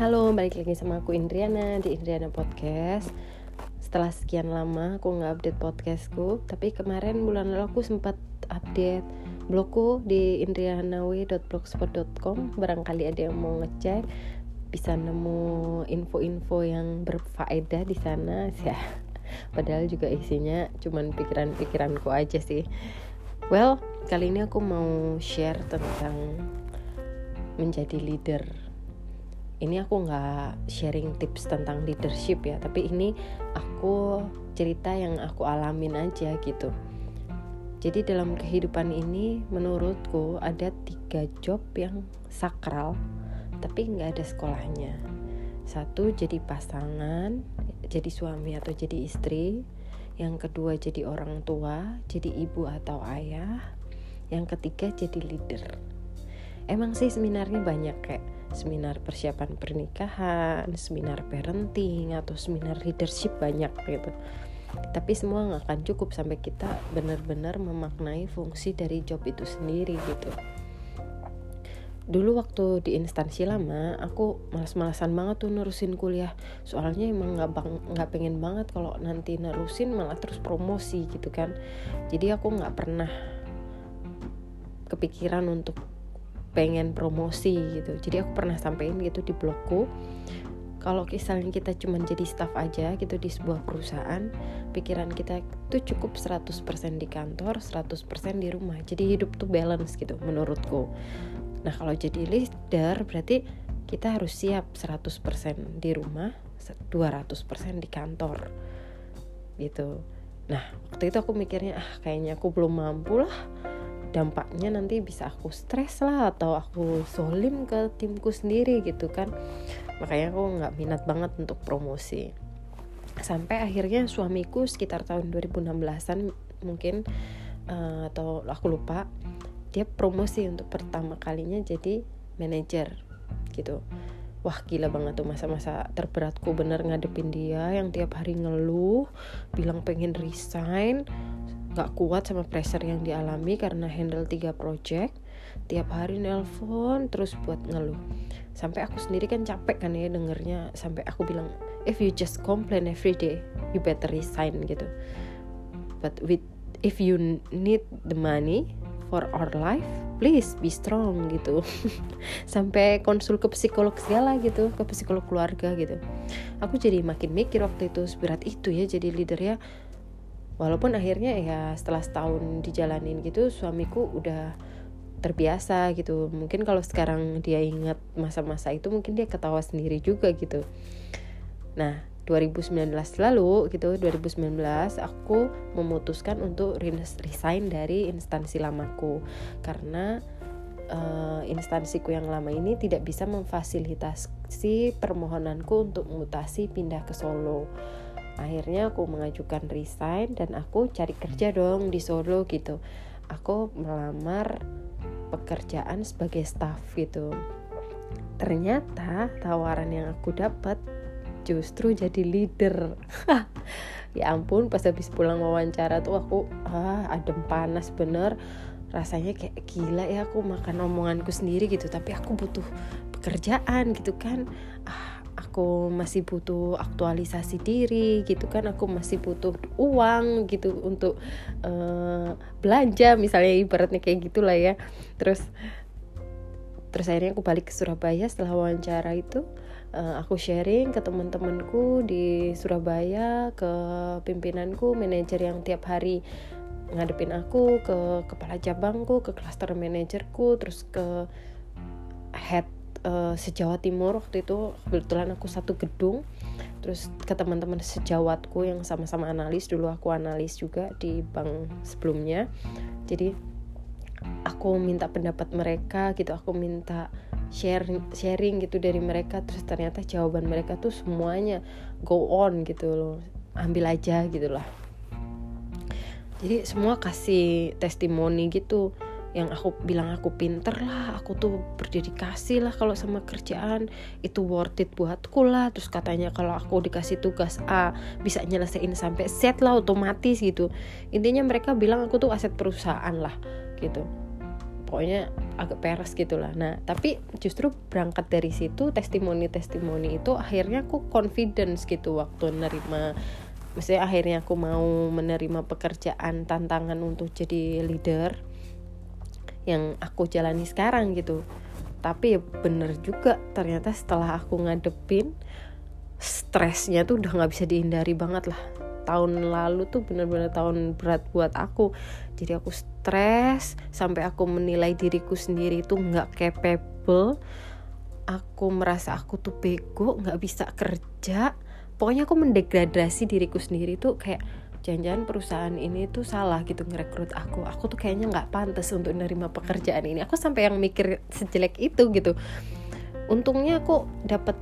Halo, balik lagi sama aku Indriana di Indriana Podcast. Setelah sekian lama aku nggak update podcastku Tapi kemarin bulan lalu aku sempat update blogku di indrianawe.blogspot.com Barangkali ada yang mau ngecek Bisa nemu info-info yang berfaedah di sana. Ya Padahal juga isinya cuman pikiran-pikiranku aja sih. Well, kali ini aku mau share tentang menjadi leader ini aku nggak sharing tips tentang leadership ya tapi ini aku cerita yang aku alamin aja gitu. Jadi dalam kehidupan ini menurutku ada tiga job yang sakral tapi nggak ada sekolahnya. Satu jadi pasangan jadi suami atau jadi istri. Yang kedua jadi orang tua jadi ibu atau ayah. Yang ketiga jadi leader. Emang sih seminarnya banyak kayak seminar persiapan pernikahan, seminar parenting atau seminar leadership banyak gitu. Tapi semua nggak akan cukup sampai kita benar-benar memaknai fungsi dari job itu sendiri gitu. Dulu waktu di instansi lama, aku malas-malasan banget tuh nerusin kuliah. Soalnya emang nggak bang nggak pengen banget kalau nanti nerusin malah terus promosi gitu kan. Jadi aku nggak pernah kepikiran untuk pengen promosi gitu. Jadi aku pernah sampein gitu di blogku. Kalau misalnya kita cuma jadi staff aja gitu di sebuah perusahaan pikiran kita itu cukup 100% di kantor 100% di rumah. Jadi hidup tuh balance gitu menurutku. Nah kalau jadi leader berarti kita harus siap 100% di rumah 200% di kantor. Gitu. Nah waktu itu aku mikirnya ah kayaknya aku belum mampu lah dampaknya nanti bisa aku stres lah atau aku solim ke timku sendiri gitu kan. Makanya aku nggak minat banget untuk promosi. Sampai akhirnya suamiku sekitar tahun 2016an mungkin uh, atau aku lupa dia promosi untuk pertama kalinya jadi manajer gitu. Wah gila banget tuh masa-masa terberatku bener ngadepin dia yang tiap hari ngeluh bilang pengen resign gak kuat sama pressure yang dialami karena handle tiga project tiap hari nelpon terus buat ngeluh. Sampai aku sendiri kan capek kan ya dengernya sampai aku bilang if you just complain every day you better resign gitu. But with if you need the money for our life please be strong gitu. Sampai konsul ke psikolog segala gitu ke psikolog keluarga gitu. Aku jadi makin mikir waktu itu seberat itu ya jadi leader ya walaupun akhirnya ya setelah setahun dijalanin gitu suamiku udah terbiasa gitu. Mungkin kalau sekarang dia ingat masa-masa itu mungkin dia ketawa sendiri juga gitu. Nah 2019 lalu gitu 2019 aku memutuskan untuk resign dari instansi lamaku. Karena uh, instansiku yang lama ini tidak bisa memfasilitasi permohonanku untuk mutasi pindah ke Solo akhirnya aku mengajukan resign dan aku cari kerja dong di Solo gitu. Aku melamar pekerjaan sebagai staff gitu. Ternyata tawaran yang aku dapat justru jadi leader. Ya ampun pas habis pulang wawancara tuh aku ah adem panas bener. Rasanya kayak gila ya aku makan omonganku sendiri gitu. Tapi aku butuh pekerjaan gitu kan. Ah aku masih butuh aktualisasi diri gitu kan aku masih butuh uang gitu untuk uh, belanja misalnya ibaratnya kayak gitulah ya. Terus terus akhirnya aku balik ke Surabaya setelah wawancara itu uh, aku sharing ke teman-temanku di Surabaya ke pimpinanku manajer yang tiap hari ngadepin aku ke kepala cabangku ke cluster manajerku terus ke head uh, sejawa timur waktu itu kebetulan aku satu gedung. Terus ke teman-teman sejawatku yang sama-sama analis dulu aku analis juga di bank sebelumnya. Jadi aku minta pendapat mereka gitu aku minta sharing sharing gitu dari mereka. Terus ternyata jawaban mereka tuh semuanya go on gitu loh ambil aja gitu lah. Jadi semua kasih testimoni gitu yang aku bilang aku pinter lah aku tuh berdedikasi lah kalau sama kerjaan. Itu worth it buatku lah. Terus katanya kalau aku dikasih tugas A bisa nyelesain sampai set lah otomatis gitu. Intinya mereka bilang aku tuh aset perusahaan lah gitu. Pokoknya agak peres gitulah nah tapi justru berangkat dari situ testimoni-testimoni itu akhirnya aku confidence gitu waktu nerima. Maksudnya akhirnya aku mau menerima pekerjaan tantangan untuk jadi leader yang aku jalani sekarang gitu. Tapi ya bener juga ternyata setelah aku ngadepin stresnya tuh udah nggak bisa dihindari banget lah. Tahun lalu tuh bener-bener tahun berat buat aku. Jadi aku stres sampai aku menilai diriku sendiri tuh nggak capable. Aku merasa aku tuh bego nggak bisa kerja. Pokoknya aku mendegradasi diriku sendiri tuh kayak jangan-jangan perusahaan ini tuh salah gitu ngerekrut aku. Aku tuh kayaknya nggak pantas untuk menerima pekerjaan ini. Aku sampai yang mikir sejelek itu gitu. Untungnya aku dapat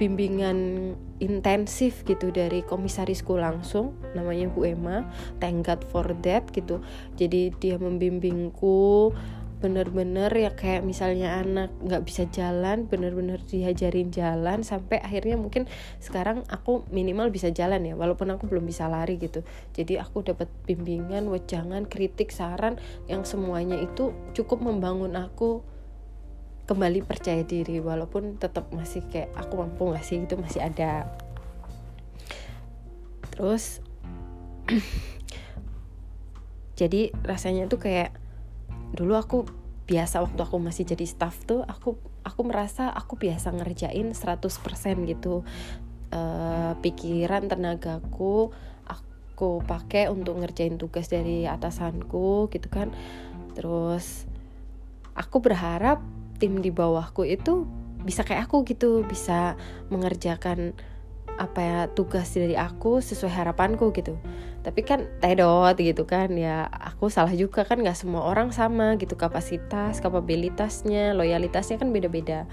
bimbingan intensif gitu dari komisarisku langsung namanya Bu Emma. Thank God for that gitu. Jadi dia membimbingku bener-bener ya kayak misalnya anak nggak bisa jalan bener-bener diajarin jalan sampai akhirnya mungkin sekarang aku minimal bisa jalan ya walaupun aku belum bisa lari gitu. Jadi aku dapat bimbingan wejangan kritik saran yang semuanya itu cukup membangun aku kembali percaya diri walaupun tetap masih kayak aku mampu gak sih gitu masih ada. Terus jadi rasanya tuh kayak dulu aku biasa waktu aku masih jadi staff tuh aku aku merasa aku biasa ngerjain 100% gitu. Uh, pikiran tenagaku aku pakai untuk ngerjain tugas dari atasanku gitu kan. Terus aku berharap tim di bawahku itu bisa kayak aku gitu bisa mengerjakan apa ya tugas dari aku sesuai harapanku gitu. Tapi kan tedot gitu kan ya aku salah juga kan nggak semua orang sama gitu kapasitas kapabilitasnya loyalitasnya kan beda-beda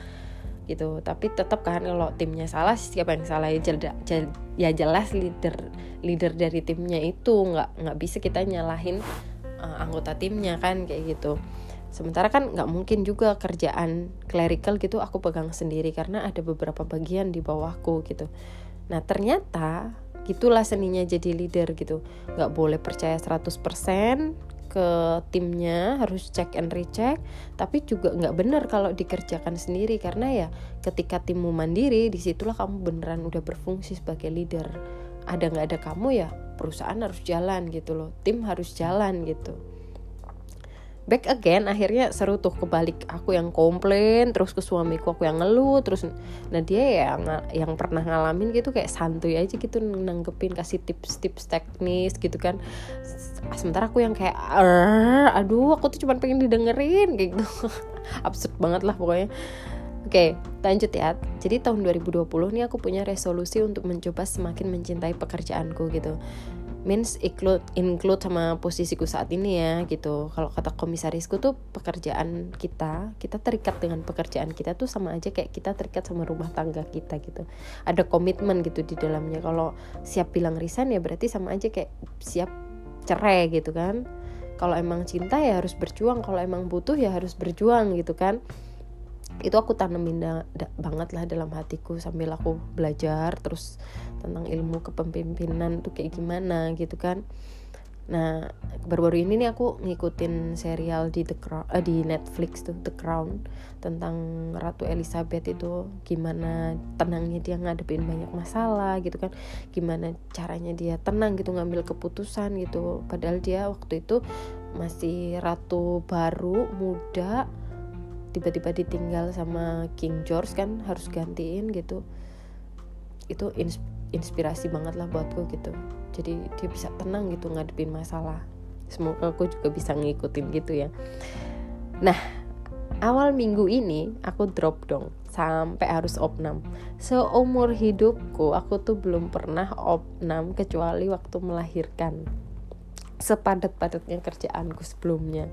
gitu. Tapi tetap kan kalau timnya salah siapa yang salah? Ya, jel, jel, ya jelas leader leader dari timnya itu nggak nggak bisa kita nyalahin uh, anggota timnya kan kayak gitu. Sementara kan nggak mungkin juga kerjaan clerical gitu aku pegang sendiri karena ada beberapa bagian di bawahku gitu nah ternyata gitulah seninya jadi leader gitu. Nggak boleh percaya 100% ke timnya harus check and recheck tapi juga nggak benar kalau dikerjakan sendiri. Karena ya ketika timmu mandiri di situlah kamu beneran udah berfungsi sebagai leader. Ada nggak ada kamu ya perusahaan harus jalan gitu loh tim harus jalan gitu back again akhirnya seru tuh kebalik aku yang komplain terus ke suamiku aku yang ngeluh terus nah dia yang yang pernah ngalamin gitu kayak santuy aja gitu nanggepin kasih tips-tips teknis gitu kan. Sementara aku yang kayak aduh aku tuh cuma pengen didengerin kayak gitu. Absurd banget lah pokoknya. Oke, lanjut ya. Jadi tahun 2020 nih aku punya resolusi untuk mencoba semakin mencintai pekerjaanku gitu means include include sama posisiku saat ini ya gitu. Kalau kata komisarisku tuh pekerjaan kita kita terikat dengan pekerjaan kita tuh sama aja kayak kita terikat sama rumah tangga kita gitu. Ada komitmen gitu di dalamnya. Kalau siap bilang resign ya berarti sama aja kayak siap cerai gitu kan. Kalau emang cinta ya harus berjuang kalau emang butuh ya harus berjuang gitu kan itu aku tanemin da, da, banget lah dalam hatiku sambil aku belajar terus tentang ilmu kepemimpinan tuh kayak gimana gitu kan. Nah baru-baru ini nih aku ngikutin serial di The Crown eh, di Netflix tuh The Crown tentang Ratu Elizabeth itu gimana tenangnya dia ngadepin banyak masalah gitu kan. Gimana caranya dia tenang gitu ngambil keputusan gitu. Padahal dia waktu itu masih ratu baru muda tiba-tiba ditinggal sama King George kan harus gantiin gitu. Itu ins inspirasi banget lah buatku gitu. Jadi dia bisa tenang gitu ngadepin masalah. Semoga aku juga bisa ngikutin gitu ya. Nah awal minggu ini aku drop dong sampai harus opnam. Seumur hidupku aku tuh belum pernah opnam kecuali waktu melahirkan. Sepadat-padatnya kerjaanku sebelumnya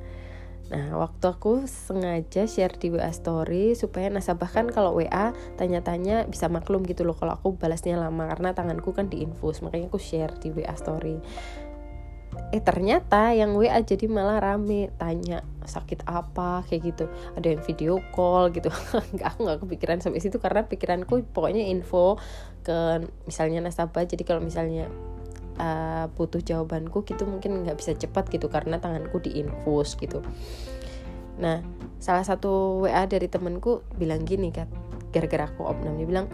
Nah, waktu aku sengaja share di WA story supaya nasabah kan kalau WA tanya-tanya bisa maklum gitu loh kalau aku balasnya lama karena tanganku kan diinfus, makanya aku share di WA story. Eh ternyata yang WA jadi malah rame tanya sakit apa kayak gitu. Ada yang video call gitu. Aku nggak kepikiran sampai situ karena pikiranku pokoknya info ke misalnya nasabah. Jadi kalau misalnya uh, butuh jawabanku gitu mungkin nggak bisa cepat gitu karena tanganku diinfus gitu. Nah salah satu WA dari temenku bilang gini kan gara-gara aku opnam dia bilang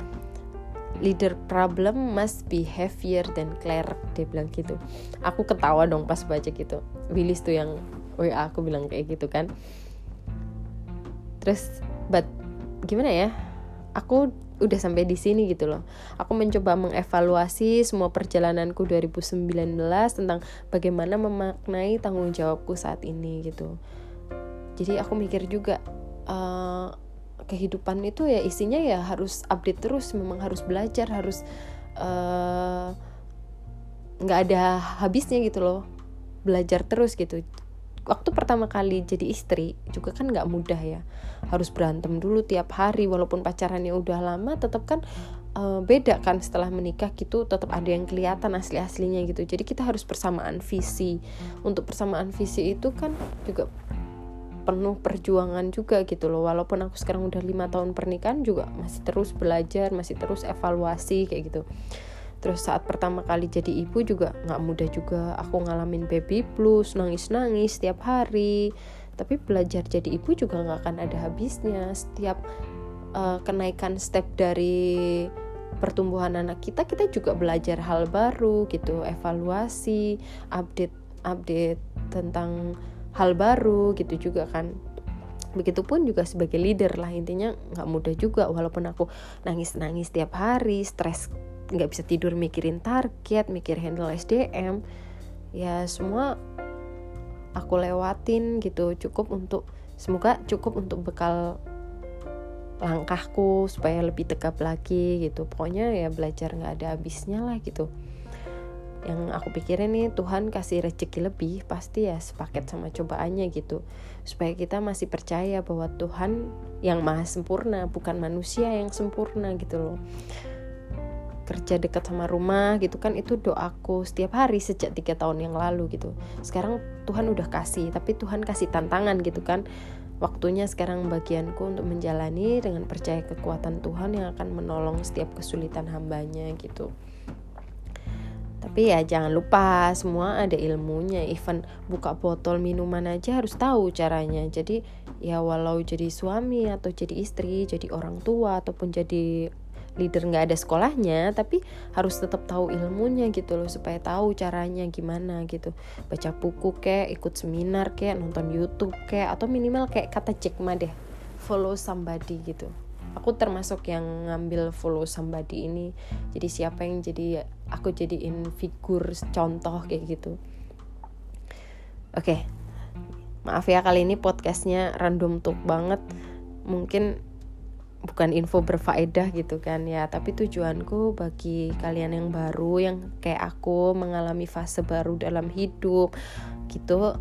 leader problem must be heavier than cleric dia bilang gitu. Aku ketawa dong pas baca gitu. Willis tuh yang WA aku bilang kayak gitu kan. Terus but gimana ya aku udah sampai di sini gitu loh. Aku mencoba mengevaluasi semua perjalananku 2019 tentang bagaimana memaknai tanggung jawabku saat ini gitu. Jadi aku mikir juga uh, kehidupan itu ya isinya ya harus update terus, memang harus belajar, harus eh, nggak uh, ada habisnya gitu loh, belajar terus gitu waktu pertama kali jadi istri juga kan nggak mudah ya. Harus berantem dulu tiap hari walaupun pacarannya udah lama tetap kan uh, beda kan setelah menikah gitu tetap ada yang kelihatan asli aslinya gitu. Jadi kita harus persamaan visi. Untuk persamaan visi itu kan juga penuh perjuangan juga gitu loh. Walaupun aku sekarang udah lima tahun pernikahan juga masih terus belajar masih terus evaluasi kayak gitu terus saat pertama kali jadi ibu juga nggak mudah juga. Aku ngalamin baby blues nangis nangis setiap hari. Tapi belajar jadi ibu juga nggak akan ada habisnya. Setiap uh, kenaikan step dari pertumbuhan anak kita kita juga belajar hal baru gitu. Evaluasi update update tentang hal baru gitu juga kan. Begitupun juga sebagai leader lah. Intinya nggak mudah juga walaupun aku nangis nangis tiap hari stres nggak bisa tidur mikirin target mikir handle SDM ya semua aku lewatin gitu. Cukup untuk semoga cukup untuk bekal langkahku supaya lebih tegap lagi gitu. Pokoknya ya belajar nggak ada habisnya lah gitu. Yang aku pikirin nih Tuhan kasih rezeki lebih pasti ya sepaket sama cobaannya gitu. Supaya kita masih percaya bahwa Tuhan yang maha sempurna bukan manusia yang sempurna gitu loh kerja dekat sama rumah gitu kan itu doaku setiap hari sejak tiga tahun yang lalu gitu. Sekarang Tuhan udah kasih tapi Tuhan kasih tantangan gitu kan. Waktunya sekarang bagianku untuk menjalani dengan percaya kekuatan Tuhan yang akan menolong setiap kesulitan hambanya gitu. Tapi ya jangan lupa semua ada ilmunya. Even buka botol minuman aja harus tahu caranya. Jadi ya walau jadi suami atau jadi istri jadi orang tua ataupun jadi leader nggak ada sekolahnya tapi harus tetap tahu ilmunya gitu loh supaya tahu caranya gimana gitu. Baca buku kayak ikut seminar kayak nonton YouTube kayak atau minimal kayak kata Jack Ma deh follow somebody gitu. Aku termasuk yang ngambil follow somebody ini. Jadi siapa yang jadi aku jadiin figur contoh kayak gitu. Oke okay. maaf ya kali ini podcastnya random talk banget. Mungkin bukan info berfaedah gitu kan ya tapi tujuanku bagi kalian yang baru yang kayak aku mengalami fase baru dalam hidup gitu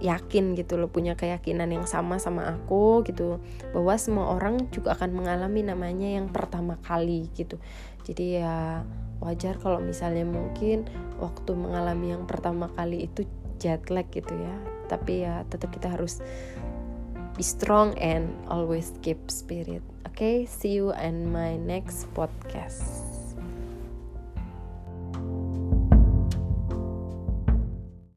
yakin gitu loh punya keyakinan yang sama sama aku gitu bahwa semua orang juga akan mengalami namanya yang pertama kali gitu. Jadi ya wajar kalau misalnya mungkin waktu mengalami yang pertama kali itu jet lag gitu ya tapi ya tetap kita harus be strong and always keep spirit. Okay, see you in my next podcast.